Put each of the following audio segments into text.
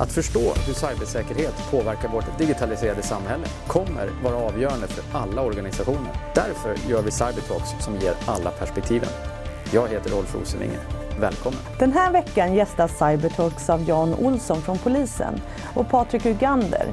Att förstå hur cybersäkerhet påverkar vårt digitaliserade samhälle kommer vara avgörande för alla organisationer. Därför gör vi Cybertalks som ger alla perspektiven. Jag heter Rolf Rosenvinge. Välkommen! Den här veckan gästas Cybertalks av Jan Olsson från polisen och Patrik Ugander,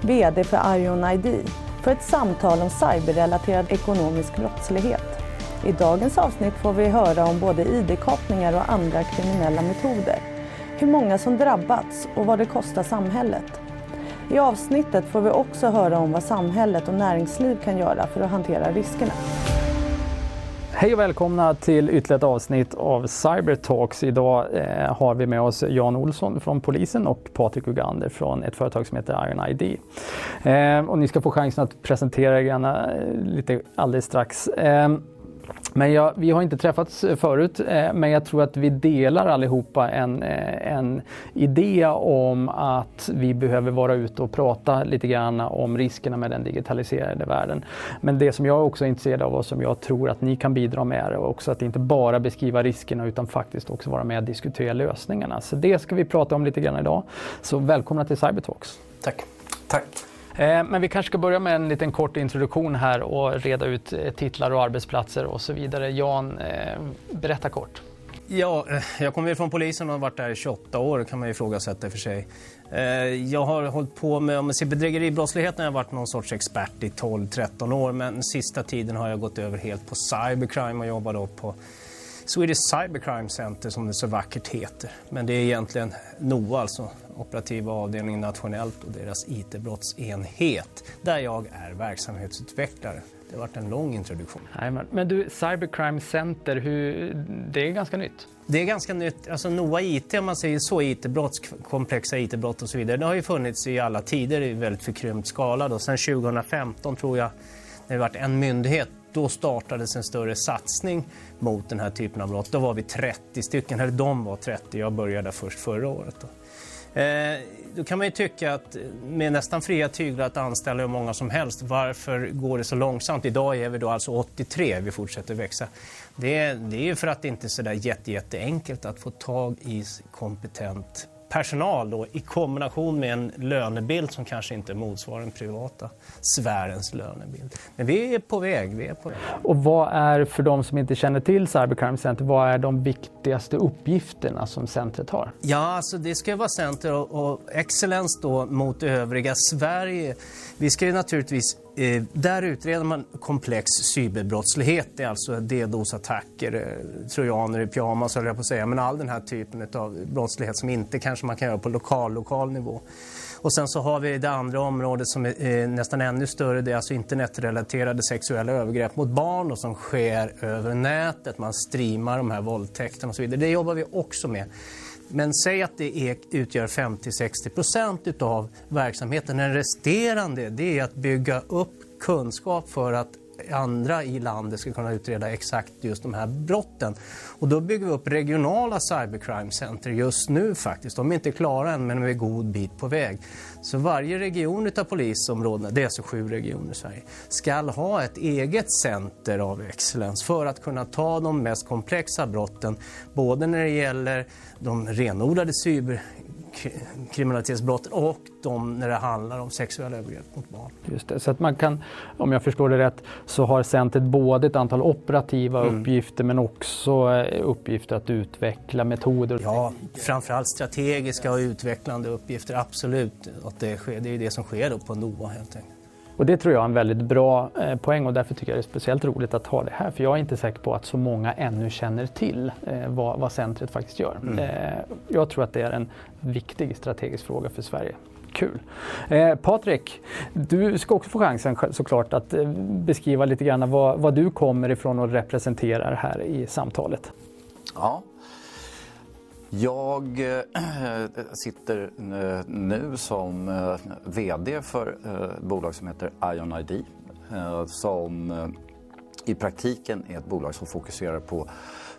VD för Iron ID, för ett samtal om cyberrelaterad ekonomisk brottslighet. I dagens avsnitt får vi höra om både ID-kapningar och andra kriminella metoder hur många som drabbats och vad det kostar samhället. I avsnittet får vi också höra om vad samhället och näringsliv kan göra för att hantera riskerna. Hej och välkomna till ytterligare ett avsnitt av Cybertalks. Idag eh, har vi med oss Jan Olsson från polisen och Patrik Ugander från ett företag som heter Iron ID. Eh, och ni ska få chansen att presentera er gärna eh, lite alldeles strax. Eh, men jag, vi har inte träffats eh, förut, eh, men jag tror att vi delar allihopa en, eh, en idé om att vi behöver vara ute och prata lite grann om riskerna med den digitaliserade världen. Men det som jag också är intresserad av och som jag tror att ni kan bidra med är också att inte bara beskriva riskerna utan faktiskt också vara med och diskutera lösningarna. Så det ska vi prata om lite grann idag. Så välkomna till Cybertalks. Tack. Tack. Eh, men vi kanske ska börja med en liten kort introduktion här och reda ut eh, titlar och arbetsplatser och så vidare. Jan, eh, berätta kort. Ja, jag kommer från polisen och har varit där i 28 år kan man ju ifrågasätta för sig. Jag har hållit på med, om man ser bedrägeribrottsligheten, har jag varit någon sorts expert i 12-13 år men sista tiden har jag gått över helt på cybercrime och jobbar då på Swedish Cybercrime Center som det så vackert heter. Men det är egentligen NOA, alltså operativa avdelningen nationellt och deras IT-brottsenhet där jag är verksamhetsutvecklare. Det har varit en lång introduktion. Nej, men, du, Cybercrime Center, hur, det är ganska nytt? Det är ganska nytt. Alltså NOA IT, om man säger så, IT-brott, komplexa IT-brott och så vidare, det har ju funnits i alla tider i väldigt förkrympt skala. Då. Sen 2015 tror jag, när det varit en myndighet, då startades en större satsning mot den här typen av brott. Då var vi 30 stycken, eller de var 30, jag började först förra året. Då. Eh, då kan man ju tycka att med nästan fria tyglar att anställa hur många som helst, varför går det så långsamt? Idag är vi då alltså 83, vi fortsätter växa. Det, det är ju för att det inte är så där jätte, jätteenkelt att få tag i kompetent personal då, i kombination med en lönebild som kanske inte motsvarar den privata sfärens lönebild. Men vi är på väg. Vi är på väg. Och vad är, för de som inte känner till Cybercrime Center, vad är de viktigaste uppgifterna som centret har? Ja, alltså det ska vara center och, och excellence då mot övriga Sverige. Vi ska ju naturligtvis Eh, där utreder man komplex cyberbrottslighet, det är alltså DDoS-attacker, eh, trojaner i pyjamas höll jag på att säga, men all den här typen av brottslighet som inte kanske man kan göra på lokal, lokal nivå. Och sen så har vi det andra området som är eh, nästan ännu större, det är alltså internetrelaterade sexuella övergrepp mot barn och som sker över nätet, man streamar de här våldtäkterna och så vidare. Det jobbar vi också med. Men säg att det är, utgör 50-60 procent av verksamheten. Den resterande det är att bygga upp kunskap för att andra i landet ska kunna utreda exakt just de här brotten. Och då bygger vi upp regionala cybercrime center just nu faktiskt. De är inte klara än men de är god bit på väg. Så varje region av polisområdena, det är alltså sju regioner i Sverige, ska ha ett eget center av excellens för att kunna ta de mest komplexa brotten, både när det gäller de renodlade cyber kriminalitetsbrott och de när det handlar om sexuella övergrepp mot barn. Just det, så att man kan, om jag förstår det rätt, så har centret både ett antal operativa mm. uppgifter men också eh, uppgifter att utveckla metoder. Ja, framförallt strategiska och utvecklande uppgifter, absolut. Att det, sker, det är det som sker då på NOA helt enkelt. Och det tror jag är en väldigt bra eh, poäng och därför tycker jag det är speciellt roligt att ha det här. För jag är inte säker på att så många ännu känner till eh, vad, vad centret faktiskt gör. Mm. Eh, jag tror att det är en viktig strategisk fråga för Sverige. Kul. Eh, Patrik, du ska också få chansen såklart att eh, beskriva lite grann vad, vad du kommer ifrån och representerar här i samtalet. Ja, jag eh, sitter eh, nu som eh, VD för ett bolag som heter Ion ID som i praktiken är ett bolag som fokuserar på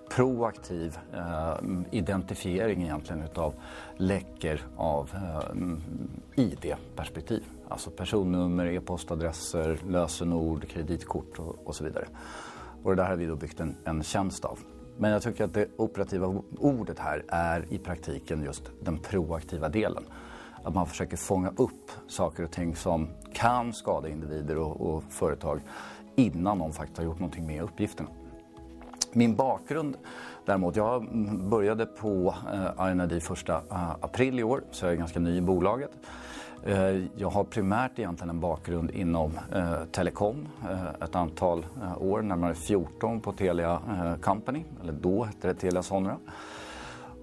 proaktiv identifiering egentligen utav läckor av ID-perspektiv. Alltså personnummer, e-postadresser, lösenord, kreditkort och, och, så vidare. Och det där har vi då byggt en, en tjänst av. Men jag tycker att det operativa ordet här är i praktiken just den proaktiva delen. att man försöker fånga upp saker och ting som kan skada individer och, och företag innan de faktiskt har gjort någonting med uppgifterna. Min bakgrund däremot, jag började på eh, INID eh, april i år så jag är ganska ny i bolaget. Eh, jag har primärt egentligen en bakgrund inom eh, telekom, eh, ett antal eh, år, närmare 14 på Telia eh, Company, eller då hette det Telia Sonera.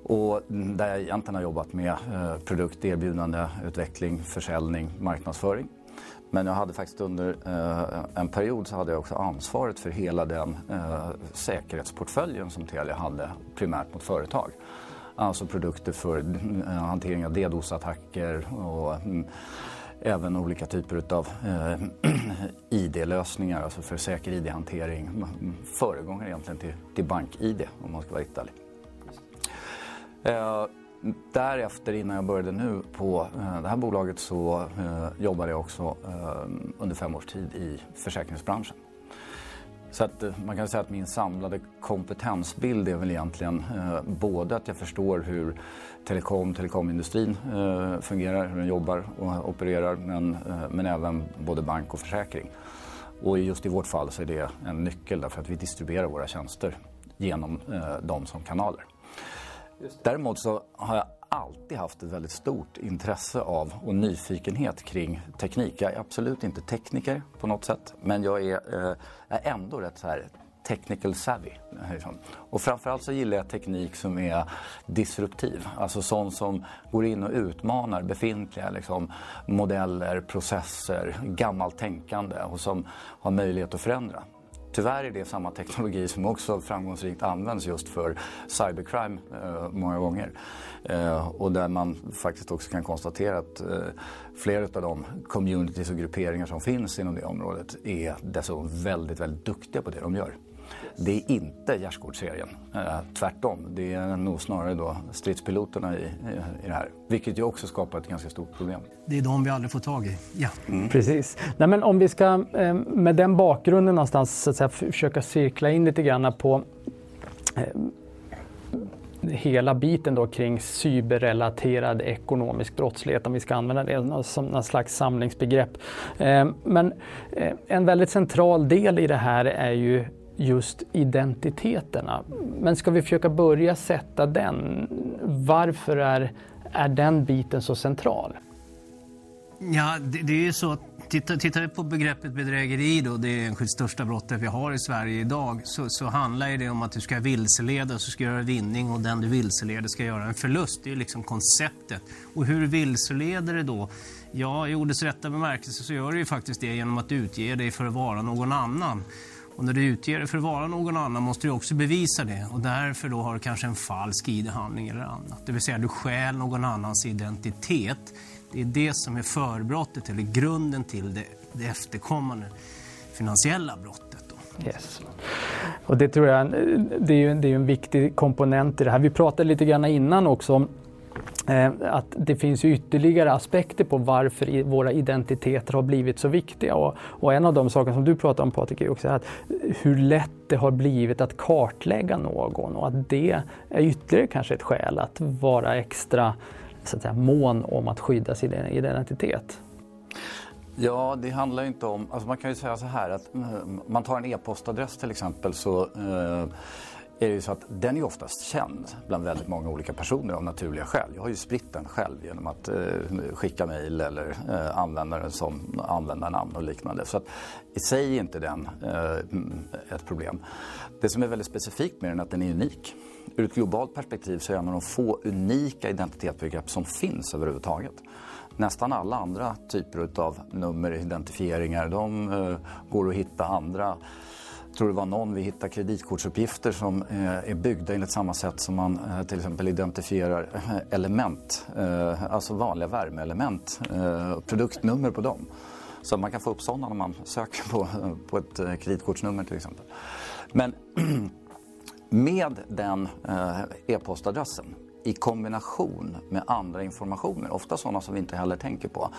Och där jag egentligen har jobbat med produkt-, erbjudande-, utveckling, försäljning, marknadsföring. Men jag hade faktiskt under eh, en period så hade jag också ansvaret för hela den eh, säkerhetsportföljen som Telia hade primärt mot företag. Alltså produkter för eh, hantering av DDoS-attacker och mm, även olika typer av eh, ID-lösningar, alltså för säker ID-hantering. Mm, föregångare egentligen till, till BankID om man ska vara riktigt ärlig. Eh, Därefter, innan jag började nu på eh, det här bolaget, så eh, jobbade jag också eh, under fem års tid i försäkringsbranschen. Så att man kan säga att min samlade kompetensbild är väl egentligen eh, både att jag förstår hur telekom, telekomindustrin eh, fungerar, hur den jobbar och opererar, men, eh, men även både bank och försäkring. Och just i vårt fall så är det en nyckel därför att vi distribuerar våra tjänster genom eh, dem som kanaler. Däremot så har jag alltid haft ett väldigt stort intresse av och nyfikenhet kring teknik. Jag är absolut inte tekniker på något sätt, men jag är, eh, är ändå rätt så här technical savvy. Liksom. Och framförallt så gillar jag teknik som är disruptiv. Alltså sån som går in och utmanar befintliga liksom, modeller, processer, gammalt tänkande och som har möjlighet att förändra. Tyvärr är det samma teknologi som också framgångsrikt används just för cybercrime eh, många gånger. Eh, och där man faktiskt också kan konstatera att eh, flera av de communities och grupperingar som finns inom det området är dessutom väldigt, väldigt duktiga på det de gör. Det är inte gärdsgårdsserien. Eh, tvärtom. Det är nog snarare då stridspiloterna i, i, i det här. Vilket ju också skapar ett ganska stort problem. Det är de vi aldrig får tag i. Ja. Mm. Precis. Nej, men om vi ska eh, med den bakgrunden någonstans så att säga, försöka cirkla in lite grann på eh, hela biten då kring cyberrelaterad ekonomisk brottslighet, om vi ska använda det som någon slags samlingsbegrepp. Men en väldigt central del i det här är ju just identiteterna. Men ska vi försöka börja sätta den? Varför är, är den biten så central? Ja, det, det är ju så att tittar, tittar vi på begreppet bedrägeri då, det är enskilt största brottet vi har i Sverige idag, så, så handlar det om att du ska vilseleda, så ska göra vinning och den du vilseleder ska göra en förlust. Det är liksom konceptet. Och hur vilseleder det då? Ja, i ordets rätta bemärkelse så gör det ju faktiskt det genom att utge dig för att vara någon annan. Och när du utger dig för att vara någon annan måste du också bevisa det och därför då har du kanske en falsk ID-handling eller annat. Det vill säga du stjäl någon annans identitet. Det är det som är förbrottet eller grunden till det, det efterkommande finansiella brottet. Då. Yes. Och det tror jag eh, det är, ju, det är en viktig komponent i det här. Vi pratade lite grann innan också om Eh, att det finns ytterligare aspekter på varför våra identiteter har blivit så viktiga. Och, och en av de saker som du pratar om Patrik är också att hur lätt det har blivit att kartlägga någon och att det är ytterligare kanske ett skäl att vara extra så att säga, mån om att skydda sin identitet. Ja, det handlar inte om... Alltså man kan ju säga så här att mm, man tar en e-postadress till exempel så eh, är det ju så att den är oftast känd bland väldigt många olika personer av naturliga skäl. Jag har ju spritt den själv genom att eh, skicka mejl eller eh, använda den som användarnamn och liknande. Så att i sig är inte den eh, ett problem. Det som är väldigt specifikt med den är att den är unik. Ur ett globalt perspektiv så är det en av de få unika identitetsbegrepp som finns överhuvudtaget. Nästan alla andra typer av nummer, identifieringar, de eh, går att hitta andra tror det var någon vi hittade kreditkortsuppgifter som eh, är byggda enligt samma sätt som man eh, till exempel identifierar eh, element, alltså vanliga värmeelement, produktnummer på dem. Så man kan få upp sådana när man söker på, på ett kreditkortsnummer till exempel. Men med den e-postadressen i kombination med andra informationer, ofta sådana som vi inte heller tänker på.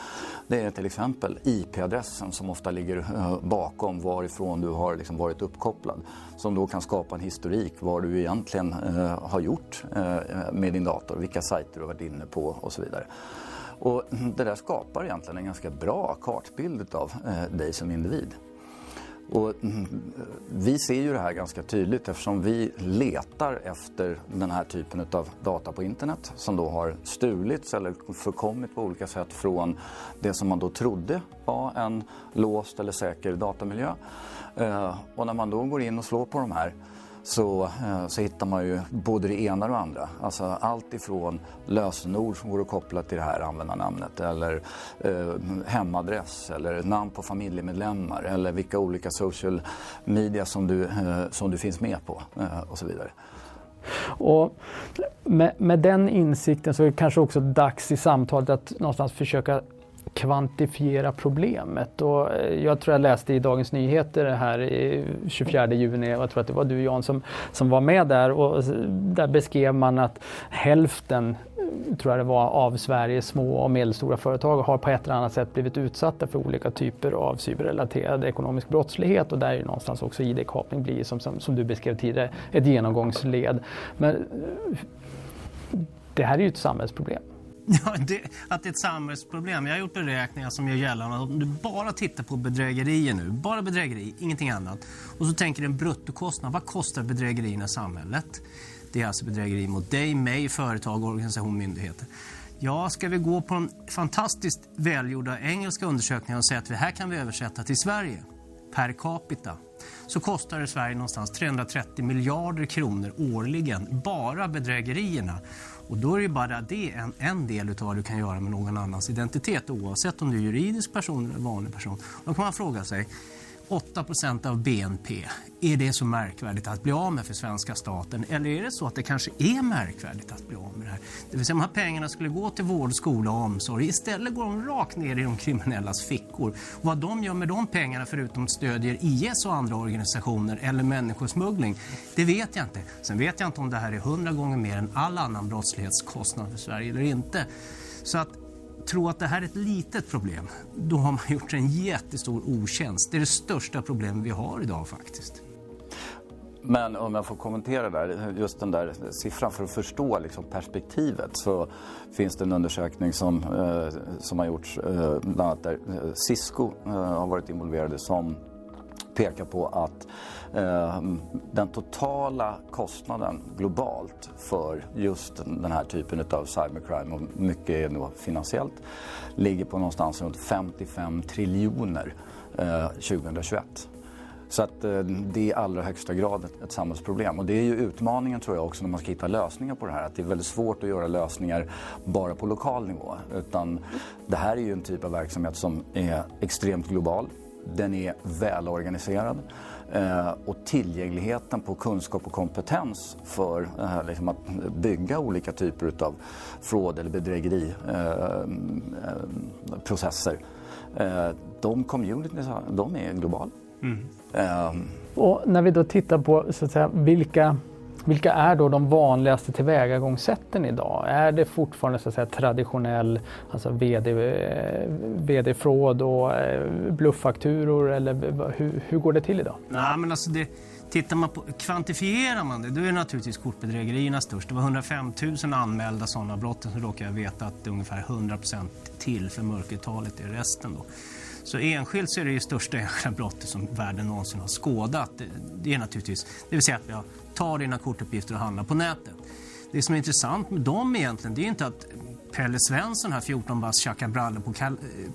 Det är till exempel IP-adressen som ofta ligger eh, bakom varifrån du har liksom varit uppkopplad. Som då kan skapa en historik vad du egentligen eh, har gjort eh, med din dator, vilka sajter du har varit inne på och så vidare. Och det där skapar egentligen en ganska bra kartbild av eh, dig som individ. Och mm, vi ser ju det här ganska tydligt eftersom vi letar efter den här typen av data på internet som då har stulits eller förkommit på olika sätt från det som man då trodde var en låst eller säker datamiljö. Eh, och när man då går in och slår på de här så, eh, så hittar man ju både det ena och det andra. Alltså allt ifrån lösenord som går att koppla till det här användarnamnet eller eh, hemadress eller namn på familjemedlemmar eller vilka olika social media som du, eh, som du finns med på eh, och så vidare. Och med, med, den insikten så är det kanske också dags i samtalet att någonstans försöka kvantifiera problemet. Och eh, jag tror jag läste i Dagens Nyheter här i 24 juni, jag tror att det var du Jan som, som var med där och eh, där beskrev man att hälften eh, tror jag det var, av Sveriges små och medelstora företag har på ett eller annat sätt blivit utsatta för olika typer av cyberrelaterad ekonomisk brottslighet och där är någonstans också ID-kapning blir som, som, som, du beskrev tidigare ett genomgångsled. Men det här är ju ett samhällsproblem. Ja, det, att det är ett samhällsproblem. Jag har gjort beräkningar som gör gällande att om du bara tittar på bedrägerier nu, bara bedrägeri, ingenting annat. Och så tänker du en bruttokostnad. Vad kostar bedrägerierna samhället? Det är alltså bedrägeri mot dig, mig, företag, organisation, myndigheter. Ja, ska vi gå på de fantastiskt välgjorda engelska undersökningarna och säga att det här kan vi översätta till Sverige per capita så kostar det Sverige någonstans 330 miljarder kronor årligen, bara bedrägerierna. Och då är det bara det en, en del av vad du kan göra med någon annans identitet oavsett om du är juridisk person eller vanlig person. Då kan man fråga sig, 8% av BNP. Är det så märkvärdigt att bli av med för svenska staten? Eller är det så att det kanske är märkvärdigt att bli av med det här? Det vill säga, de här pengarna skulle gå till vård, skola och omsorg. Istället går de rakt ner i de kriminellas fickor. Och vad de gör med de pengarna, förutom stödjer IS och andra organisationer eller människosmuggling, det vet jag inte. Sen vet jag inte om det här är hundra gånger mer än all annan brottslighetskostnad för Sverige eller inte. Så att tro att det här är ett litet problem, då har man gjort en jättestor otjänst. Det är det största problem vi har idag faktiskt. Men om jag får kommentera där, just den där siffran för att förstå liksom perspektivet så finns det en undersökning som, eh, som har gjorts eh, bland annat där eh, Cisco eh, har varit involverade som pekar på att eh, den totala kostnaden globalt för just den här typen av cybercrime, och mycket är nog finansiellt, ligger på någonstans runt 55 triljoner eh, 2021. Så att eh, det är i allra högsta grad ett, ett, samhällsproblem. Och det är ju utmaningen tror jag också när man ska hitta lösningar på det här. Att det är väldigt svårt att göra lösningar bara på lokal nivå. Utan det här är ju en typ av verksamhet som är extremt global. Den är välorganiserad. Eh, och tillgängligheten på kunskap och kompetens för eh, liksom att bygga olika typer av fraud eller bedrägeriprocesser. Eh, de communities, de är globala. Mm. Um, och när vi då tittar på så att säga, vilka vilka är då de vanligaste tillvägagångssätten idag? Är det fortfarande så att säga, traditionell alltså VD, eh, VD-fråd och eh, blufffakturor eller hur, hur går det till idag? Nej, men alltså det, tittar man på, kvantifierar man det, då är det naturligtvis kortbedrägerierna störst. Det var 105 000 anmälda sådana brott, så råkar jag veta att det är ungefär 100% till för mörkertalet i resten. Då. Så enskilt så är det ju största enskilda brottet som världen någonsin har skådat. Det, det är naturligtvis, det vill säga att vi har tar dina kortuppgifter och handlar på nätet. Det som är intressant med dem egentligen, det är inte att Pelle Svensson här 14 bast tjackar brallor på,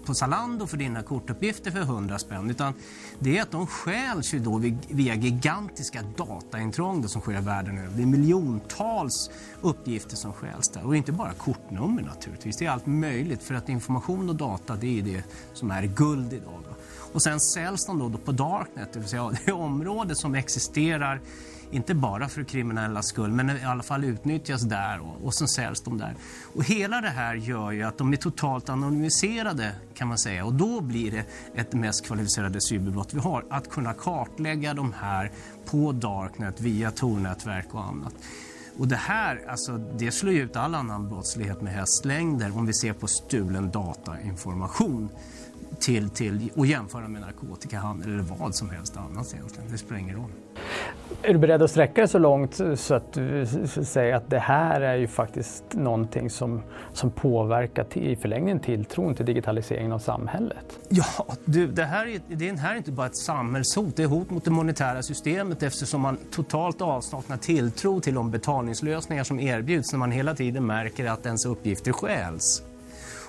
på Zalando för dina kortuppgifter för 100 spänn. Utan det är att de stjäls ju då via gigantiska dataintrång som sker världen över. Det är miljontals uppgifter som stjäls där. Och inte bara kortnummer naturligtvis. Det är allt möjligt för att information och data det är det som är guld idag. Och sen säljs de då på Darknet, det vill säga det område som existerar inte bara för kriminella skull, men i alla fall utnyttjas där och, och sen säljs de där. Och hela det här gör ju att de är totalt anonymiserade kan man säga och då blir det ett mest kvalificerade cyberbrott vi har. Att kunna kartlägga de här på Darknet via tornätverk och annat. Och det här, alltså, det slår ut all annan brottslighet med hästlängder om vi ser på stulen datainformation till, till och jämföra med narkotikahandel eller vad som helst annat egentligen. Det spelar ingen roll. Är du beredd att sträcka dig så långt så att du säger att det här är ju faktiskt någonting som, som påverkar i förlängningen tilltron till digitaliseringen av samhället? Ja, du, det, här är, det här är inte bara ett samhällshot, det är hot mot det monetära systemet eftersom man totalt avsaknar tilltro till de betalningslösningar som erbjuds när man hela tiden märker att ens uppgifter stjäls.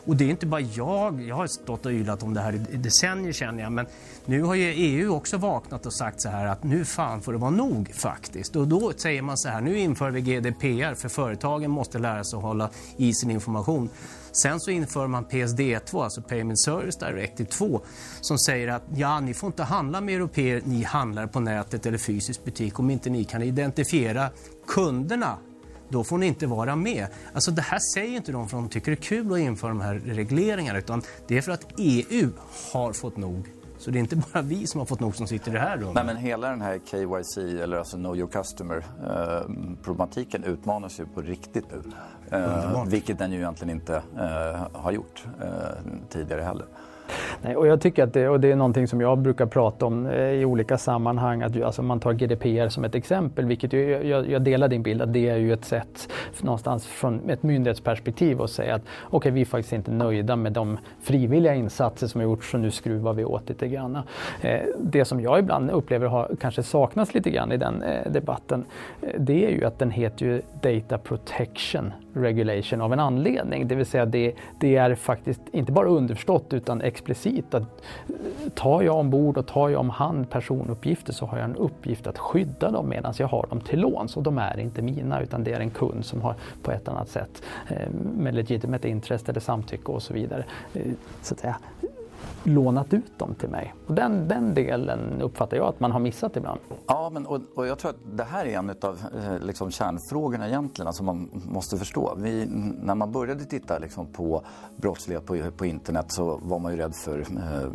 Och det är inte bara jag, jag har stått och ylat om det här i decennier känner jag, men nu har ju EU också vaknat och sagt så här att nu fan får det vara nog faktiskt. Och då säger man så här, nu inför vi GDPR för företagen måste lära sig att hålla i sin information. Sen så inför man PSD2, alltså Payment Service Directive 2, som säger att ja, ni får inte handla med europeer, ni handlar på nätet eller fysisk butik om inte ni kan identifiera kunderna då får ni inte vara med. Alltså det här säger inte de för att de tycker det är kul att införa de här regleringarna utan det är för att EU har fått nog. Så det är inte bara vi som har fått nog som sitter i det här rummet. Nej, men hela den här KYC, eller alltså Know Your Customer-problematiken eh, utmanas ju på riktigt nu. Eh, vilket den ju egentligen inte eh, har gjort eh, tidigare heller. Nej, och jag tycker att det, och det är någonting som jag brukar prata om eh, i olika sammanhang, att alltså man tar GDPR som ett exempel, vilket ju, jag, jag, delar din bild att det är ju ett sätt någonstans från ett myndighetsperspektiv att säga att okej, okay, vi är faktiskt inte nöjda med de frivilliga insatser som har gjorts så nu skruvar vi åt lite grann. Eh, det som jag ibland upplever har kanske saknas lite grann i den eh, debatten, eh, det är ju att den heter ju Data Protection Regulation av en anledning, det vill säga det, det är faktiskt inte bara underförstått utan explicit att eh, tar jag ombord och tar jag om hand personuppgifter så har jag en uppgift att skydda dem medan jag har dem till låns. Och de är inte mina utan det är en kund som har på ett annat sätt eh, med legitimate intresse eller samtycke och så vidare. Eh, så att säga, lånat ut dem till mig. Och den, den delen uppfattar jag att man har missat ibland. Ja, men, och, och jag tror att det här är en av eh, liksom, kärnfrågorna egentligen, alltså man måste förstå. Vi, när man började titta liksom, på brottslighet på, på internet så var man ju rädd för eh,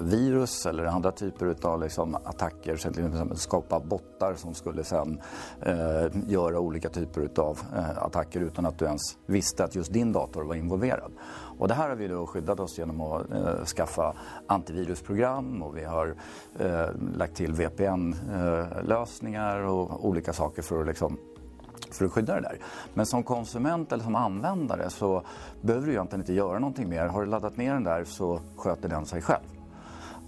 virus eller andra typer av liksom, attacker. Så till liksom exempel skapa bottar som skulle sen eh, göra olika typer av eh, attacker utan att du ens visste att just din dator var involverad. Och det här har vi då skyddat oss genom att eh, skaffa antivirusprogram och vi har eh, lagt till VPN-lösningar eh, och olika saker för att liksom för att skydda det där. Men som konsument eller som användare så behöver du egentligen inte göra någonting mer. Har du laddat ner den där så sköter den sig själv.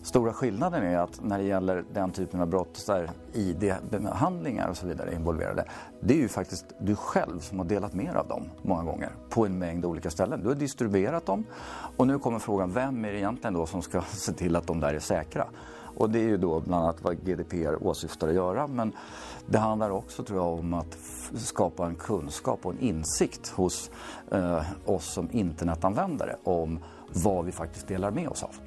Stora skillnaden är att när det gäller den typen av brott där ID-behandlingar och så vidare är involverade. Det är ju faktiskt du själv som har delat med av dem många gånger på en mängd olika ställen. Du har distribuerat dem och nu kommer frågan vem är det egentligen då som ska se till att de där är säkra? Och det är ju då bland annat vad GDPR åsyftar att göra. Men det handlar också tror jag om att skapa en kunskap och en insikt hos eh, oss som internetanvändare om vad vi faktiskt delar med oss av.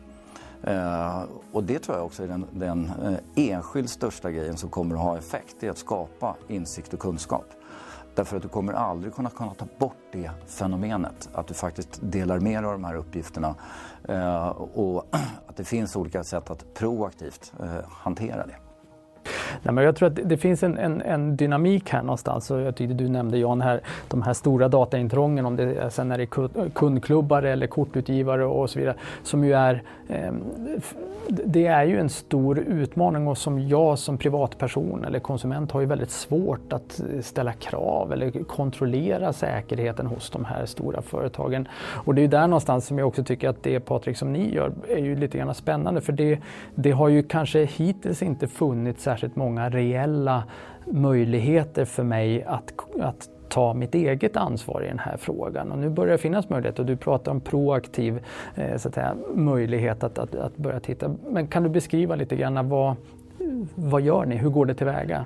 Eh, och det tror jag också är den, den eh, enskilt största grejen som kommer att ha effekt, det är att skapa insikt och kunskap. Därför att du kommer aldrig kunna, kunna ta bort det fenomenet, att du faktiskt delar med dig av de här uppgifterna eh, och att det finns olika sätt att proaktivt hantera det. Nej, men jag tror att det finns en, en, en dynamik här någonstans. Och jag tyckte du nämnde Jan här, de här stora dataintrången, om det sen är det kundklubbar eller kortutgivare och så vidare, som ju är eh, det är ju en stor utmaning och som jag som privatperson eller konsument har ju väldigt svårt att ställa krav eller kontrollera säkerheten hos de här stora företagen. Och det är ju där någonstans som jag också tycker att det Patrik som ni gör är ju lite grann spännande för det, det har ju kanske hittills inte funnits särskilt många reella möjligheter för mig att, att ta mitt eget ansvar i den här frågan. Och nu börjar det finnas möjlighet och du pratar om proaktiv eh, så att säga, möjlighet att, att, att, börja titta. Men kan du beskriva lite grann vad, vad gör ni? Hur går det tillväga?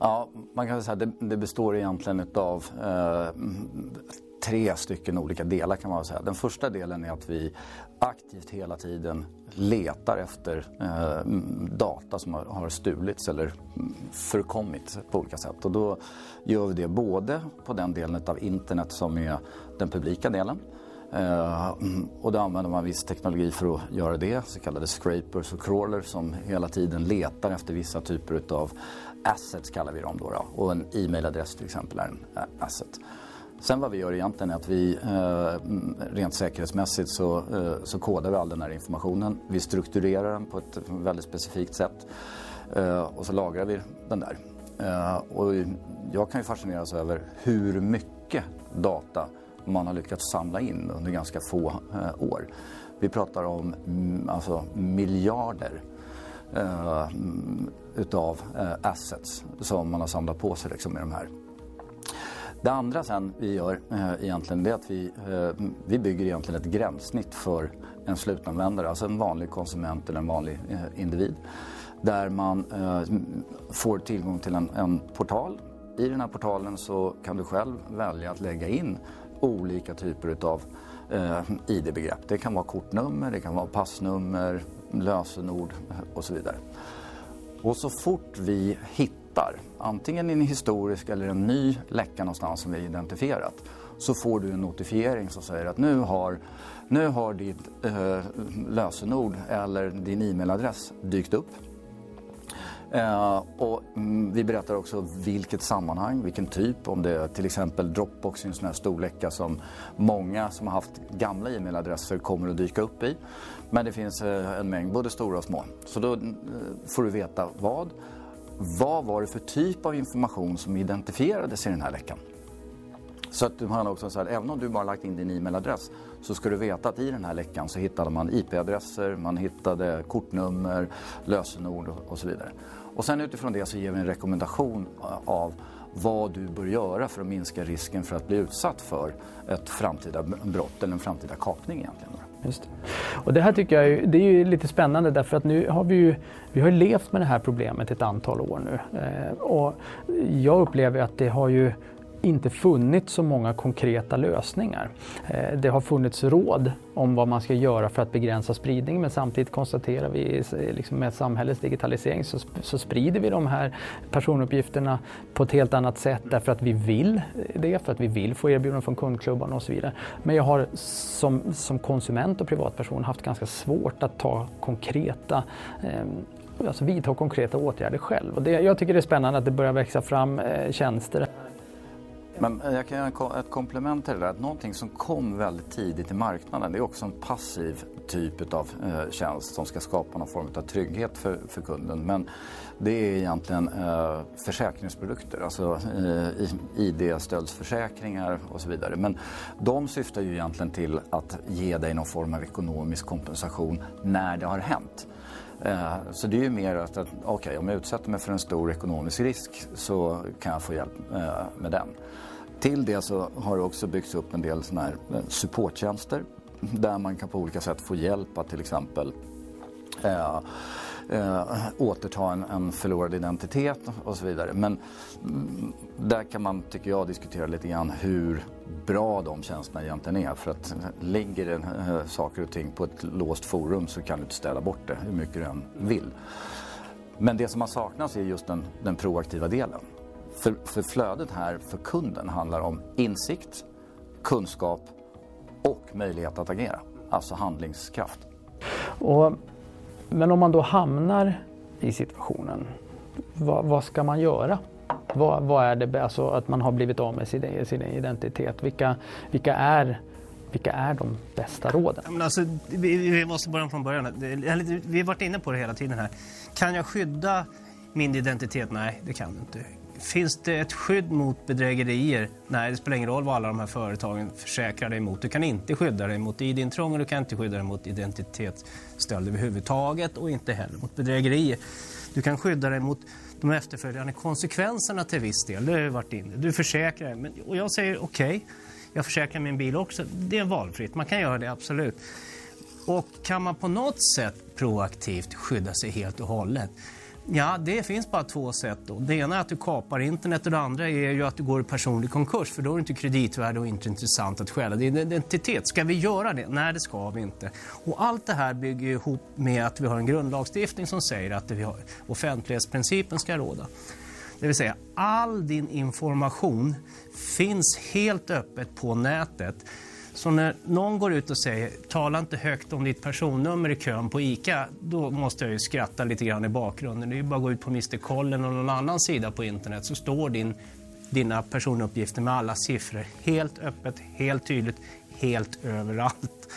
Ja, man kan säga att det, det består egentligen av eh, tre stycken olika delar kan man säga. Den första delen är att vi aktivt hela tiden letar efter eh, data som har, har stulits eller förkommit på olika sätt. Och då gör vi det både på den delen av internet som är den publika delen eh, och då använder man viss teknologi för att göra det, så kallade scrapers och crawlers som hela tiden letar efter vissa typer av assets kallar vi dem då. då. Och en e-mailadress till exempel är en asset. Sen vad vi gör egentligen är att vi eh, rent säkerhetsmässigt så, eh, så kodar vi all den här informationen. Vi strukturerar den på ett väldigt specifikt sätt eh, och så lagrar vi den där. Och jag kan ju fascineras över hur mycket data man har lyckats samla in under ganska få år. Vi pratar om mm, alltså, miljarder utav assets som man har samlat på sig liksom, med de här. Det andra sen vi gör eh, egentligen det är att vi, eh, vi bygger egentligen ett gränssnitt för en slutanvändare, alltså en vanlig konsument eller en vanlig eh, individ. Där man eh, får tillgång till en, en portal. I den här portalen så kan du själv välja att lägga in olika typer utav eh, ID-begrepp. Det kan vara kortnummer, det kan vara passnummer, lösenord eh, och så vidare. Och så fort vi hittar, antingen en historisk eller en ny läcka någonstans som vi identifierat, så får du en notifiering som säger att nu har, nu har ditt eh, lösenord eller din e-mailadress dykt upp. Eh, och mm, vi berättar också vilket sammanhang, vilken typ, om det är till exempel Dropbox i en sån här storläcka som många som har haft gamla e-mailadresser kommer att dyka upp i. Men det finns eh, en mängd, både stora och små. Så då mm, eh, får du veta vad. Vad var det för typ av information som identifierades i den här läckan? Så att man också så här, även om du bara lagt in din e-mailadress så ska du veta att i den här läckan så hittade man IP-adresser, man hittade kortnummer, lösenord och så vidare. Och sen utifrån det så ger vi en rekommendation eh, av vad du bör göra för att minska risken för att bli utsatt för ett framtida brott eller en framtida kapning egentligen. Just det. Och det här tycker jag är, det är ju lite spännande därför att nu har vi ju vi har levt med det här problemet ett antal år nu. Eh, och jag upplever att det har ju inte funnits så många konkreta lösningar. Eh, det har funnits råd om vad man ska göra för att begränsa spridning men samtidigt konstaterar vi eh, liksom med samhällets digitalisering så, så, sprider vi de här personuppgifterna på ett helt annat sätt därför att vi vill det, för att vi vill få erbjudanden från kundklubbarna och så vidare. Men jag har som, som konsument och privatperson haft ganska svårt att ta konkreta eh, alltså vidta konkreta åtgärder själv. Och det, jag tycker det är spännande att det börjar växa fram eh, tjänster men jag kan göra ett komplement till det där. Att någonting som kom väldigt tidigt i marknaden det är också en passiv typ av eh, tjänst som ska skapa någon form av trygghet för, för kunden. Men det är egentligen eh, försäkringsprodukter, alltså eh, ID-stöldsförsäkringar och så vidare. Men de syftar ju egentligen till att ge dig någon form av ekonomisk kompensation när det har hänt. Eh, så det är ju mer att, okej, okay, om jag utsätter mig för en stor ekonomisk risk så kan jag få hjälp eh, med den. Till det så har det också byggts upp en del såna här eh, supporttjänster där man kan på olika sätt få hjälp att till exempel eh, återta en, en förlorad identitet och så vidare. Men mm, där kan man, tycker jag, diskutera lite grann hur bra de tjänsterna egentligen är. För att eh, ligger det eh, saker och ting på ett låst forum så kan du inte ställa bort det hur mycket du än vill. Men det som har saknats är just den, den proaktiva delen. För, för flödet här för kunden handlar om insikt, kunskap och möjlighet att agera. Alltså handlingskraft. Och, men om man då hamnar i situationen, vad, vad ska man göra? Vad, vad, är det, alltså att man har blivit av med sin, sin identitet? Vilka, vilka, är, vilka är de bästa råden? Men alltså, vi, vi måste börja från början. Vi har varit inne på det hela tiden här. Kan jag skydda min identitet? Nej, det kan du inte. Finns det ett skydd mot bedrägerier? Nej, det spelar ingen roll vad alla de här företagen försäkrar dig mot. Du kan inte skydda dig mot ID-intrång och du kan inte skydda dig mot identitetsstöld överhuvudtaget och inte heller mot bedrägerier. Du kan skydda dig mot de efterföljande konsekvenserna till viss del. Det har varit inne. Du försäkrar dig. Och jag säger okej, okay, jag försäkrar min bil också. Det är valfritt, man kan göra det absolut. Och kan man på något sätt proaktivt skydda sig helt och hållet Ja, det finns bara två sätt. Då. Det ena är att du kapar internet och det andra är ju att du går i personlig konkurs för då är det inte kreditvärde och inte intressant att stjäla din identitet. Ska vi göra det? Nej, det ska vi inte. Och allt det här bygger ihop med att vi har en grundlagstiftning som säger att vi har, offentlighetsprincipen ska råda. Det vill säga, all din information finns helt öppet på nätet. Så när någon går ut och säger tala inte högt om ditt personnummer i kön på ICA, då måste jag ju skratta lite grann i bakgrunden. Det är ju bara att gå ut på Mr Koll eller någon annan sida på internet så står din dina personuppgifter med alla siffror helt öppet, helt tydligt, helt överallt.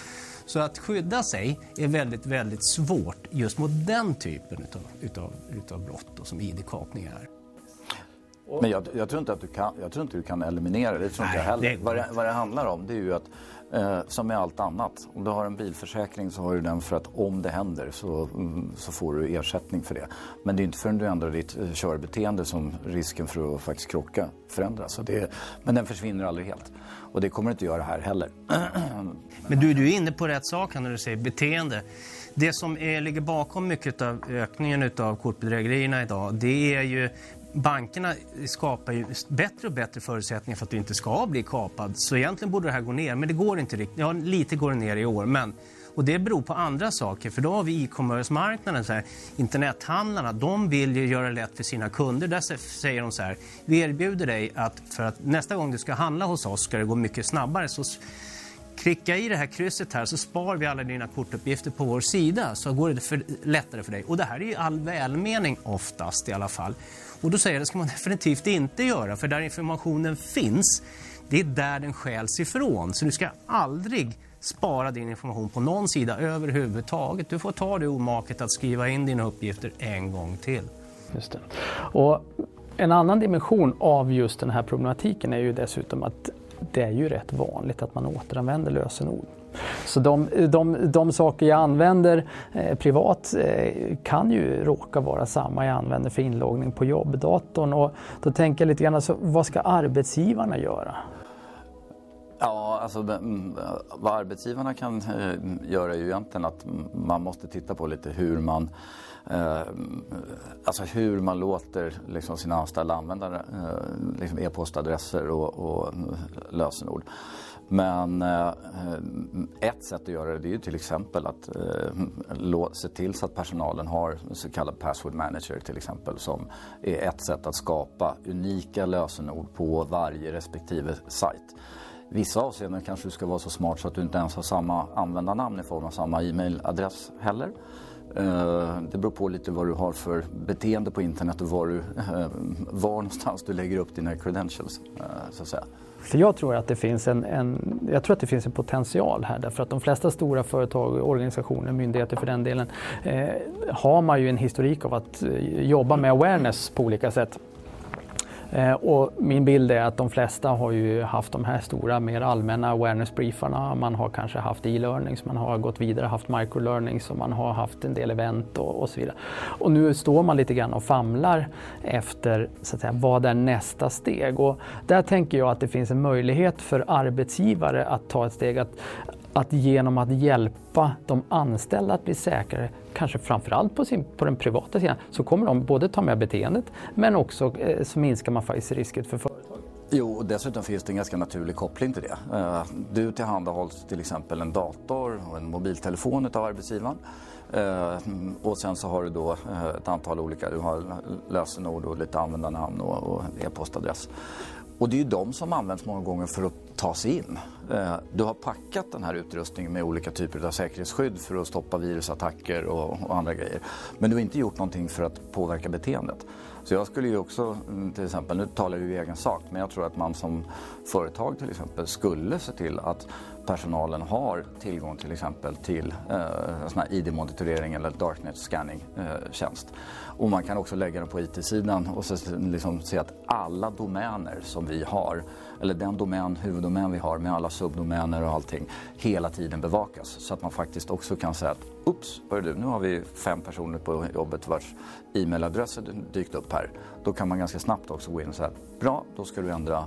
Så att skydda sig är väldigt, väldigt svårt just mot den typen utav, utav, utav brott då, som ID-kapning är. Men jag, jag, tror inte att du kan, jag tror inte du kan eliminera det, det tror inte jag heller. Vad, det, vad det handlar om det är ju att, eh, som med allt annat, om du har en bilförsäkring så har du den för att om det händer så, mm, så får du ersättning för det. Men det är inte förrän du ändrar ditt eh, körbeteende som risken för att faktiskt krocka förändras. Så det, men den försvinner aldrig helt. Och det kommer det inte göra här heller. Men du, du är inne på rätt sak här när du säger beteende. Det som är, ligger bakom mycket av ökningen av kortbedrägerierna idag, det är ju Bankerna skapar ju bättre och bättre förutsättningar för att du inte ska bli kapad. Så egentligen borde det här gå ner, men det går inte riktigt. Ja, lite går det ner i år, men och det beror på andra saker, för då har vi e-commerce-marknaden, internethandlarna, de vill ju göra det lätt för sina kunder. Där säger de så här, vi erbjuder dig att för att nästa gång du ska handla hos oss ska det gå mycket snabbare. Så Klicka i det här krysset här så spar vi alla dina kortuppgifter på vår sida så går det för, lättare för dig. Och det här är ju all välmening oftast i alla fall. Och då säger jag det ska man definitivt inte göra för där informationen finns, det är där den stjäls ifrån. Så du ska aldrig spara din information på någon sida överhuvudtaget. Du får ta det omaket att skriva in dina uppgifter en gång till. Just det. Och en annan dimension av just den här problematiken är ju dessutom att det är ju rätt vanligt att man återanvänder lösenord. Så de, de, de saker jag använder eh, privat eh, kan ju råka vara samma jag använder för inloggning på jobbdatorn. Och då tänker jag lite grann, alltså, vad ska arbetsgivarna göra? Ja, alltså mm, vad arbetsgivarna kan eh, göra är ju egentligen att man måste titta på lite hur man eh, alltså hur man låter liksom, sina anställda använda eh, liksom e-postadresser och, och mm, lösenord. Men eh, ett sätt att göra det, det är ju till exempel att eh, se till så att personalen har så kallad password manager till exempel som är ett sätt att skapa unika lösenord på varje respektive sajt. Vissa avseenden kanske du ska vara så smart så att du inte ens har samma användarnamn i form av samma e-mailadress heller. Eh, det beror på lite vad du har för beteende på internet och var, du, var någonstans du lägger upp dina credentials. Så att säga. För jag tror att det finns en, en, jag tror att det finns en potential här därför att de flesta stora företag, organisationer, myndigheter för den delen eh, har man ju en historik av att eh, jobba med awareness på olika sätt. Eh, och min bild är att de flesta har ju haft de här stora mer allmänna awareness-briefarna. Man har kanske haft e-learnings, man har gått vidare, haft microlearnings och man har haft en del event och, och så vidare. Och nu står man lite grann och famlar efter så att säga, vad är nästa steg? Och där tänker jag att det finns en möjlighet för arbetsgivare att ta ett steg att, att genom att hjälpa de anställda att bli säkrare, kanske framförallt på, sin, på den privata sidan, så kommer de både ta med beteendet men också eh, så minskar man faktiskt risken för företaget. Jo, och dessutom finns det en ganska naturlig koppling till det. Eh, Du tillhandahålls till exempel en dator och en mobiltelefon av arbetsgivaren. Eh, Och sen så har du då eh, ett antal olika, du har lösenord och lite användarnamn och och e-postadress. Och det är ju de som används många gånger för att ta sig in. Eh, du har packat den här utrustningen med olika typer av säkerhetsskydd för att stoppa virusattacker och, andra grejer. Men du har inte gjort någonting för att påverka beteendet. Så jag skulle ju också, mm, till exempel, nu talar jag ju i egen sak, men jag tror att man som företag till exempel skulle se till att personalen har tillgång till exempel till eh, sån här ID-monitorering eller darknet scanning eh, tjänst. Och man kan också lägga den på IT-sidan och så liksom se att alla domäner som vi har, eller den domän, huvuddomän vi har med alla subdomäner och allting, hela tiden bevakas. Så att man faktiskt också kan säga att Oops, är du, nu har vi fem personer på jobbet vars e-mailadresser dykt upp här. Då kan man ganska snabbt också gå in och säga bra, då ska du ändra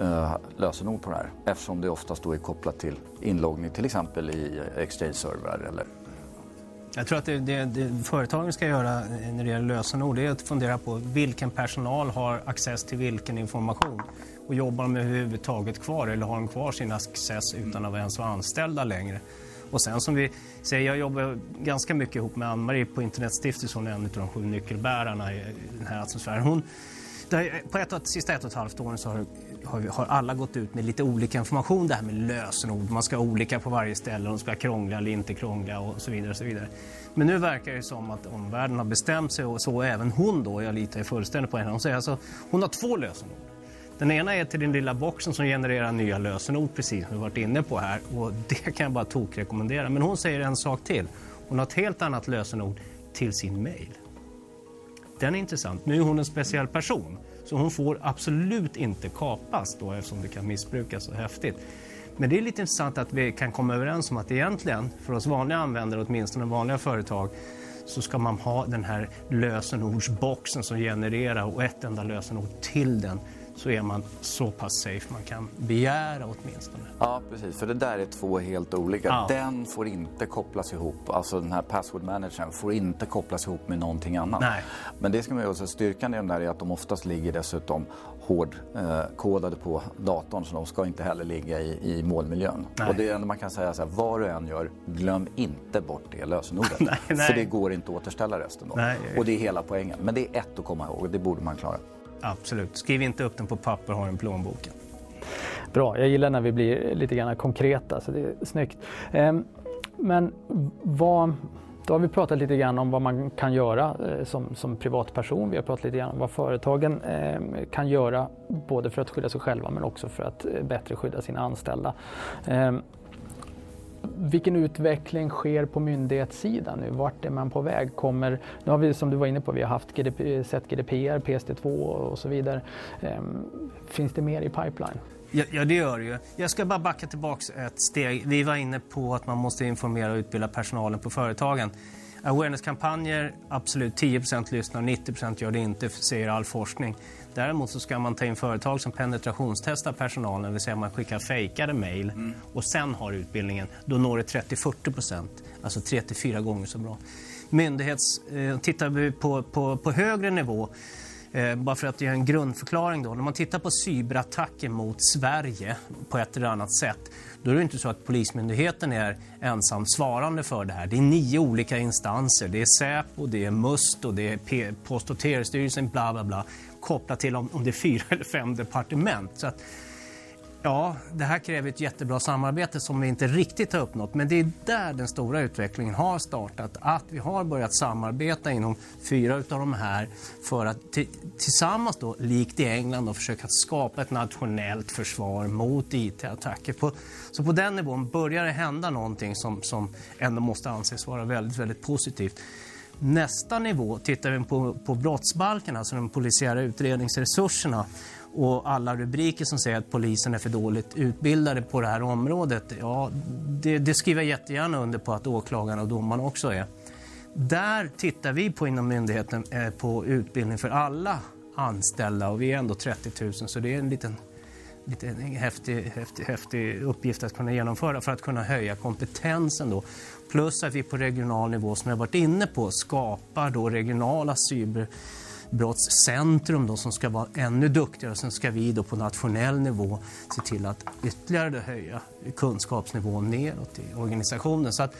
eh, lösenord på det här. Eftersom det oftast då är kopplat till inloggning till exempel i Exchange-servrar eller Jag tror att det, det, det företagen ska göra när det gäller lösenord är att fundera på vilken personal har access till vilken information. Och jobbar de överhuvudtaget kvar eller har de kvar sin access utan att ens vara anställda längre? Och sen som vi säger, jag jobbar ganska mycket ihop med Ann-Marie på Internetstiftelsen, hon är en av de sju nyckelbärarna i den här atmosfären. Hon, där, på ett, de sista ett och ett halvt åren så har, har, vi, har alla gått ut med lite olika information. Det här med lösenord, man ska ha olika på varje ställe, de ska vara krångliga eller inte krångliga och så vidare. Och så vidare. Men nu verkar det som att omvärlden har bestämt sig och så även hon då, jag litar fullständigt på henne. Hon säger alltså, hon har två lösenord. Den ena är till den lilla boxen som genererar nya lösenord, precis som vi varit inne på här. Och det kan jag bara tokrekommendera. Men hon säger en sak till. Hon har ett helt annat lösenord till sin mail. Den är intressant. Nu är hon en speciell person, så hon får absolut inte kapas då eftersom det kan missbrukas så häftigt. Men det är lite intressant att vi kan komma överens om att egentligen, för oss vanliga användare, åtminstone vanliga företag, så ska man ha den här lösenordsboxen som genererar och ett enda lösenord till den så är man så pass safe man kan begära åtminstone. Ja, precis. För det där är två helt olika. Ja. Den får inte kopplas ihop, alltså den här password managern får inte kopplas ihop med någonting annat. Nej. Men det ska man ju också, styrkan i de där är att de oftast ligger dessutom hårdkodade eh, på datorn så de ska inte heller ligga i, i målmiljön. Nej. Och det enda man kan säga så här, vad du än gör, glöm inte bort det lösenordet. nej, nej. För det går inte att återställa resten då. Nej. Och det är hela poängen. Men det är ett att komma ihåg, det borde man klara. Absolut. Skriv inte upp den på papper, ha den i plånboken. Bra, jag gillar när vi blir lite grann konkreta, så det är snyggt. Ehm, men vad, då har vi pratat lite grann om vad man kan göra eh, som, som privatperson. Vi har pratat lite grann om vad företagen eh, kan göra både för att skydda sig själva men också för att eh, bättre skydda sina anställda. Ehm, vilken utveckling sker på myndighetssidan nu? Vart är man på väg? Kommer, nu har vi som du var inne på, vi har haft GDP, sett GDPR, PSD2 och så vidare. Ehm, finns det mer i pipeline? Ja, ja, det gör det ju. Jag ska bara backa tillbaka ett steg. Vi var inne på att man måste informera och utbilda personalen på företagen. Awareness-kampanjer, absolut 10% lyssnar, 90% gör det inte, säger all forskning. Däremot så ska man ta in företag som penetrationstestar personalen, det vill säga man skickar fejkade mejl mm. och sen har utbildningen. Då når det 30-40 alltså 3-4 gånger så bra. Myndighets, eh, tittar vi på, på, på högre nivå Eh, bara för att ge en grundförklaring då. När man tittar på cyberattacker mot Sverige på ett eller annat sätt då är det inte så att Polismyndigheten är ensam svarande för det här. Det är nio olika instanser. Det är Säpo, det är MUST och det är Post och telestyrelsen, bla bla bla kopplat till om, om det är fyra eller fem departement. Så att, Ja, det här kräver ett jättebra samarbete som vi inte riktigt har uppnått. Men det är där den stora utvecklingen har startat. Att vi har börjat samarbeta inom fyra av de här för att tillsammans då, likt i England, då, försöka skapa ett nationellt försvar mot IT-attacker. så på den nivån börjar det hända någonting som, som ändå måste anses vara väldigt, väldigt positivt. Nästa nivå, tittar vi på, på brottsbalken, alltså de polisiära utredningsresurserna, och alla rubriker som säger att polisen är för dåligt utbildade på det här området, ja, det, det skriver jag jättegärna under på att åklagarna och domarna också är. Där tittar vi på inom myndigheten eh, på utbildning för alla anställda och vi är ändå 30 000 så det är en liten, lite häftig, häftig, häftig uppgift att kunna genomföra för att kunna höja kompetensen då. Plus att vi på regional nivå, som jag varit inne på, skapar då regionala cyber brottscentrum då, som ska vara ännu duktigare. Och sen ska vi då på nationell nivå se till att ytterligare höja kunskapsnivån neråt i organisationen. Så att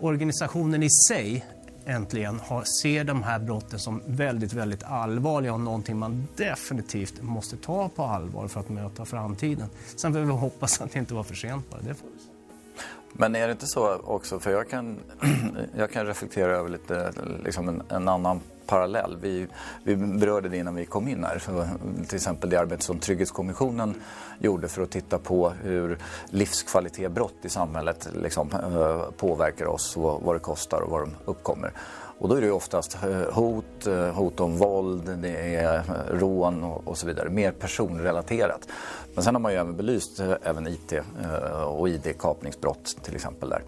organisationen i sig äntligen har, ser de här brotten som väldigt, väldigt allvarliga och någonting man definitivt måste ta på allvar för att möta framtiden. Sen får vi hoppas att det inte var för sent bara. Det får vi Men är det inte så också, för jag kan, jag kan reflektera över lite liksom en, en annan parallell. Vi, vi berörde det innan vi kom in här. Så, till exempel det arbete som Trygghetskommissionen gjorde för att titta på hur livskvalitetsbrott i samhället liksom, eh, påverkar oss och vad det kostar och var de uppkommer. Och då är det oftast eh, hot, eh, hot om våld, det är rån och, och så vidare. Mer personrelaterat. Men sen har man ju även belyst även IT och ID-kapningsbrott till exempel där.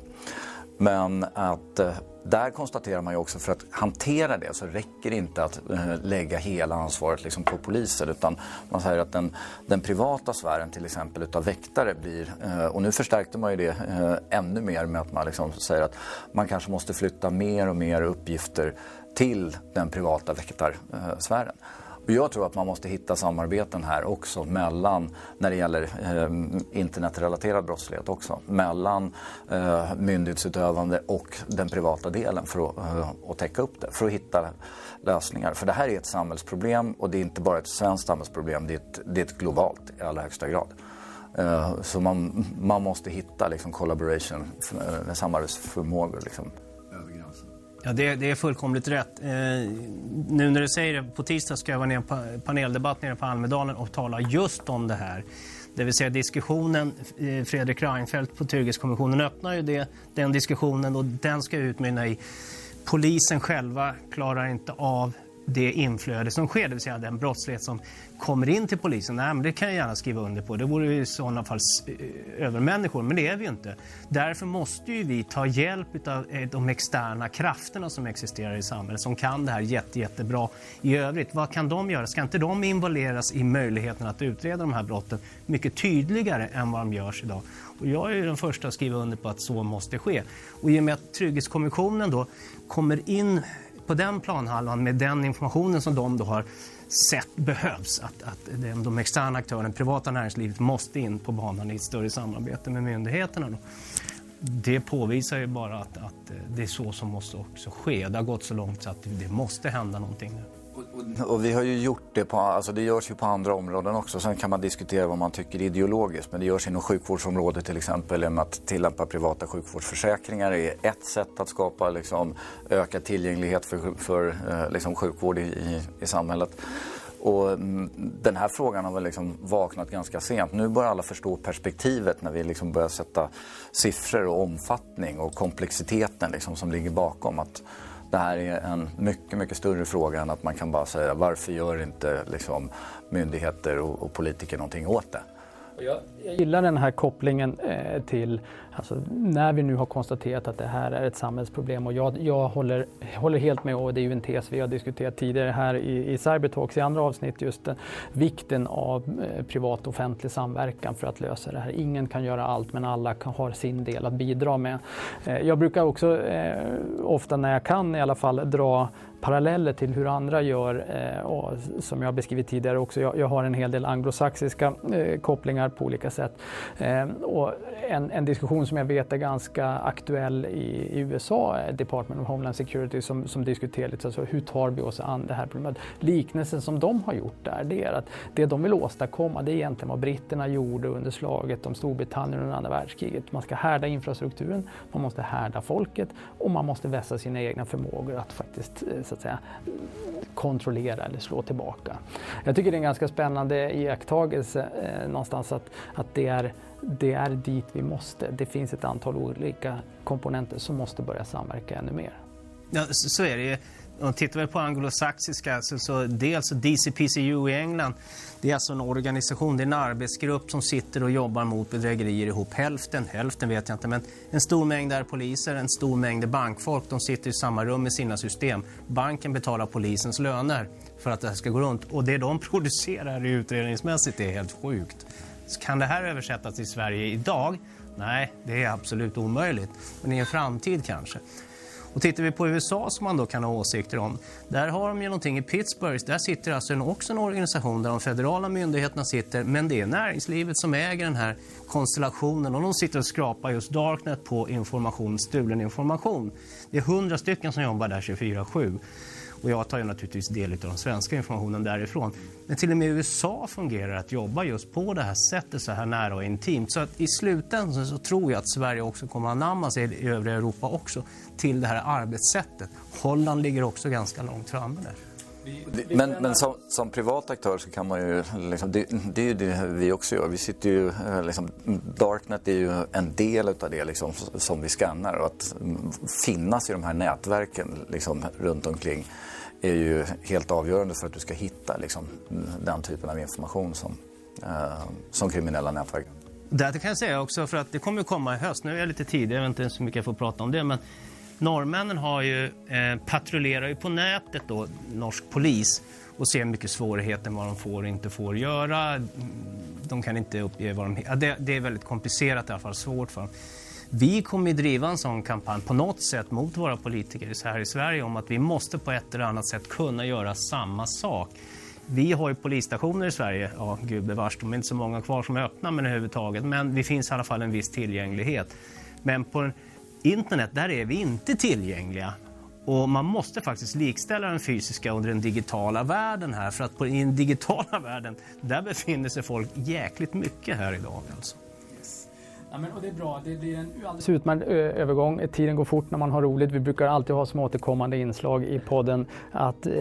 Men att eh, där konstaterar man ju också för att hantera det så räcker det inte att eh, lägga hela ansvaret liksom på polisen utan man säger att den, den privata sfären till exempel utav väktare blir, eh, och nu förstärkte man ju det ännu mer med att man liksom säger att man kanske måste flytta mer och mer uppgifter till den privata väktarsfären. Och jag tror att man måste hitta samarbeten här också mellan, när det gäller eh, internetrelaterad brottslighet också, mellan eh, myndighetsutövande och den privata delen för att, eh, att täcka upp det, för att hitta lösningar. För det här är ett samhällsproblem och det är inte bara ett svenskt samhällsproblem, det är ett, det är ett globalt i allra högsta grad. Eh, så man, man måste hitta liksom collaboration, eh, samarbetsförmågor liksom. Ja, det, det, är fullkomligt rätt. Eh, nu när du säger det, på tisdag ska jag vara ner på paneldebatt nere på Almedalen och tala just om det här. Det vill säga diskussionen, eh, Fredrik Reinfeldt på Trygghetskommissionen öppnar ju det, den diskussionen och den ska utmynna i polisen själva klarar inte av det inflöde som sker, det vill säga den brottslighet som kommer in till polisen. Nej, men det kan jag gärna skriva under på. Det vore i sådana fall eh, övermänniskor, men det är vi ju inte. Därför måste ju vi ta hjälp av eh, de externa krafterna som existerar i samhället, som kan det här jätte, jättebra i övrigt. Vad kan de göra? Ska inte de involveras i möjligheten att utreda de här brotten mycket tydligare än vad de görs idag? Och jag är den första att skriva under på att så måste ske. Och i och med att Trygghetskommissionen då kommer in på den planhalvan med den informationen som de då har sett behövs. Att, att de externa aktörerna, privata näringslivet, måste in på banan i ett större samarbete med myndigheterna. Då. Det påvisar ju bara att, att det är så som måste också ske. Det har gått så långt så att det måste hända någonting nu. Och vi har ju gjort det på, alltså det görs ju på andra områden också. Sen kan man diskutera vad man tycker ideologiskt. Men det görs inom sjukvårdsområdet till exempel. Genom att tillämpa privata sjukvårdsförsäkringar är ett sätt att skapa liksom, ökad tillgänglighet för, för eh, liksom, sjukvård i, i, i samhället. Och mm, den här frågan har väl liksom vaknat ganska sent. Nu börjar alla förstå perspektivet när vi liksom börjar sätta siffror och omfattning och komplexiteten liksom som ligger bakom. Att det här är en mycket, mycket större fråga än att man kan bara säga varför gör inte liksom, myndigheter och, och politiker någonting åt det? Jag, jag gillar den här kopplingen eh, till Alltså, när vi nu har konstaterat att det här är ett samhällsproblem och jag, jag håller, håller helt med och det är ju en tes vi har diskuterat tidigare här i, i Cybertalks i andra avsnitt just den, vikten av eh, privat och offentlig samverkan för att lösa det här. Ingen kan göra allt men alla kan, har sin del att bidra med. Eh, jag brukar också eh, ofta när jag kan i alla fall dra paralleller till hur andra gör, eh, och som jag beskrivit tidigare också. Jag, har en hel del anglosaxiska eh, kopplingar på olika sätt. Ehm, och en, en diskussion som jag vet är ganska aktuell i, i USA, eh, Department of Homeland Security, som, som diskuterar lite alltså, hur tar vi oss an det här problemet. Liknelsen som de har gjort där, det är att det de vill åstadkomma, det är egentligen vad britterna gjorde under slaget om Storbritannien under andra världskriget. Man ska härda infrastrukturen, man måste härda folket och man måste vässa sina egna förmågor att faktiskt så att säga, kontrollera eller slå tillbaka. Jag tycker det är en ganska spännande iakttagelse eh, någonstans att, att det är det är dit vi måste. Det finns ett antal olika komponenter som måste börja samverka ännu mer. Ja, så är det ju. Om tittar vi på anglosaxiska, så, så dels DCPCU i England, det är alltså en organisation, det är en arbetsgrupp som sitter och jobbar mot bedrägerier ihop. Hälften, hälften vet jag inte, men en stor mängd är poliser, en stor mängd är bankfolk. De sitter i samma rum med sina system. Banken betalar polisens löner för att det här ska gå runt. Och det de producerar utredningsmässigt är helt sjukt. Kan det här översättas till Sverige idag? Nej, det är absolut omöjligt. Men i en framtid kanske. Och tittar vi på USA som man då kan ha åsikter om, där har de ju någonting i Pittsburgh. Där sitter alltså en, också en organisation där de federala myndigheterna sitter, men det är näringslivet som äger den här konstellationen och de sitter och skrapar just Darknet på information, stulen information. Det är hundra stycken som jobbar där 24-7. Och jag tar ju naturligtvis del av den svenska informationen därifrån. Men till och med i USA fungerar att jobba just på det här sättet, så här nära och intimt. Så att i slutändan så tror jag att Sverige också kommer att anamma sig i övriga Europa också till det här arbetssättet. Holland ligger också ganska långt framme där. Men, men som, som, privat aktör så kan man ju, liksom, det, det, är ju det vi också gör. Vi sitter ju, eh, liksom, Darknet är ju en del av det liksom, som vi skannar och att finnas i de här nätverken liksom, runt omkring är ju helt avgörande för att du ska hitta liksom, den typen av information som, eh, som kriminella nätverk. Det kan jag säga också för att det kommer komma i höst. Nu är jag lite tidig, jag vet inte ens hur mycket jag får prata om det. Men norrmännen har ju, eh, patrullerar ju på nätet då, norsk polis och ser mycket svårigheter med vad de får och inte får göra. De kan inte uppge vad de... Ja, det, det är väldigt komplicerat i alla fall, svårt för dem. Vi kommer att driva en sån kampanj på något sätt mot våra politiker här i Sverige om att vi måste på ett eller annat sätt kunna göra samma sak. Vi har ju polisstationer i Sverige, ja gubevars, de är inte så många kvar som är öppna men överhuvudtaget, men det finns i alla fall en viss tillgänglighet. Men på internet, där är vi inte tillgängliga. Och man måste faktiskt likställa den fysiska och den digitala världen här, för att på, i den digitala världen, där befinner sig folk jäkligt mycket här idag alltså. Ja, men, och det är bra. Det, är en alldeles utmärkt övergång. Tiden går fort när man har roligt. Vi brukar alltid ha små återkommande inslag i podden. Att eh,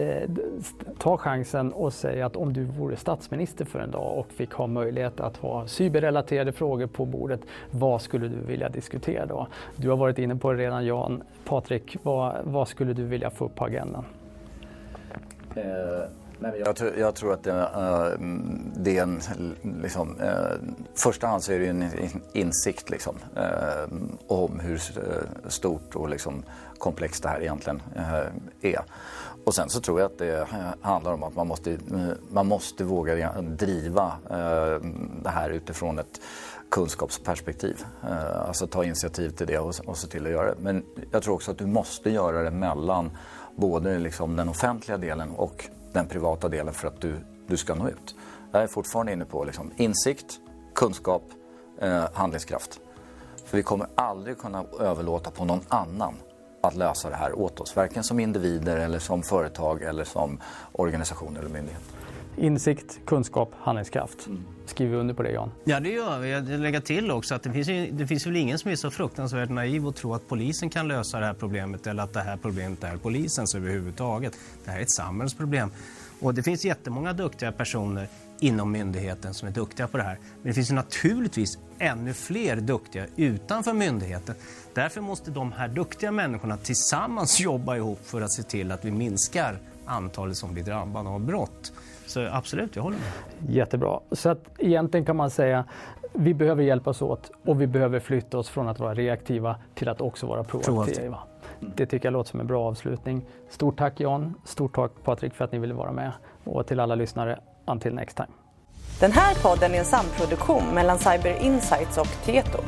ta chansen och säga att om du vore statsminister för en dag och fick ha möjlighet att ha cyberrelaterade frågor på bordet, vad skulle du vilja diskutera då? Du har varit inne på det redan Jan. Patrik, vad, vad skulle du vilja få upp på agendan? Eh jag, tror, jag tror att det, äh, det är en, liksom, äh, första hand så är det en insikt liksom, äh, om hur stort och liksom, komplext det här egentligen är. Och sen så tror jag att det handlar om att man måste, man måste våga driva det här utifrån ett kunskapsperspektiv. Alltså ta initiativ till det och, och se till att göra det. Men jag tror också att du måste göra det mellan både liksom den offentliga delen och den privata delen för att du, du ska nå ut. Jag är fortfarande inne på liksom insikt, kunskap, eh, handlingskraft. För vi kommer aldrig kunna överlåta på någon annan att lösa det här åt oss. Varken som individer eller som företag eller som organisation eller myndighet. Insikt, kunskap, handlingskraft. Mm. Skriver vi under på det Jan? Ja det gör vi. Jag lägger till också att det finns, ju, det finns väl ingen som är så fruktansvärt naiv och tror att polisen kan lösa det här problemet eller att det här problemet är polisens överhuvudtaget. Det här är ett samhällsproblem. Och det finns jättemånga duktiga personer inom myndigheten som är duktiga på det här. Men det finns naturligtvis ännu fler duktiga utanför myndigheten. Därför måste de här duktiga människorna tillsammans jobba ihop för att se till att vi minskar antalet som blir drabbade av brott. Så absolut, jag håller med. Jättebra. Så att egentligen kan man säga vi behöver hjälpas åt och vi behöver flytta oss från att vara reaktiva till att också vara proaktiva. Det tycker jag låter som en bra avslutning. Stort tack Jan, stort tack Patrik för att ni ville vara med och till alla lyssnare, until next time. Den här podden är en samproduktion mellan Cyber Insights och Tieto.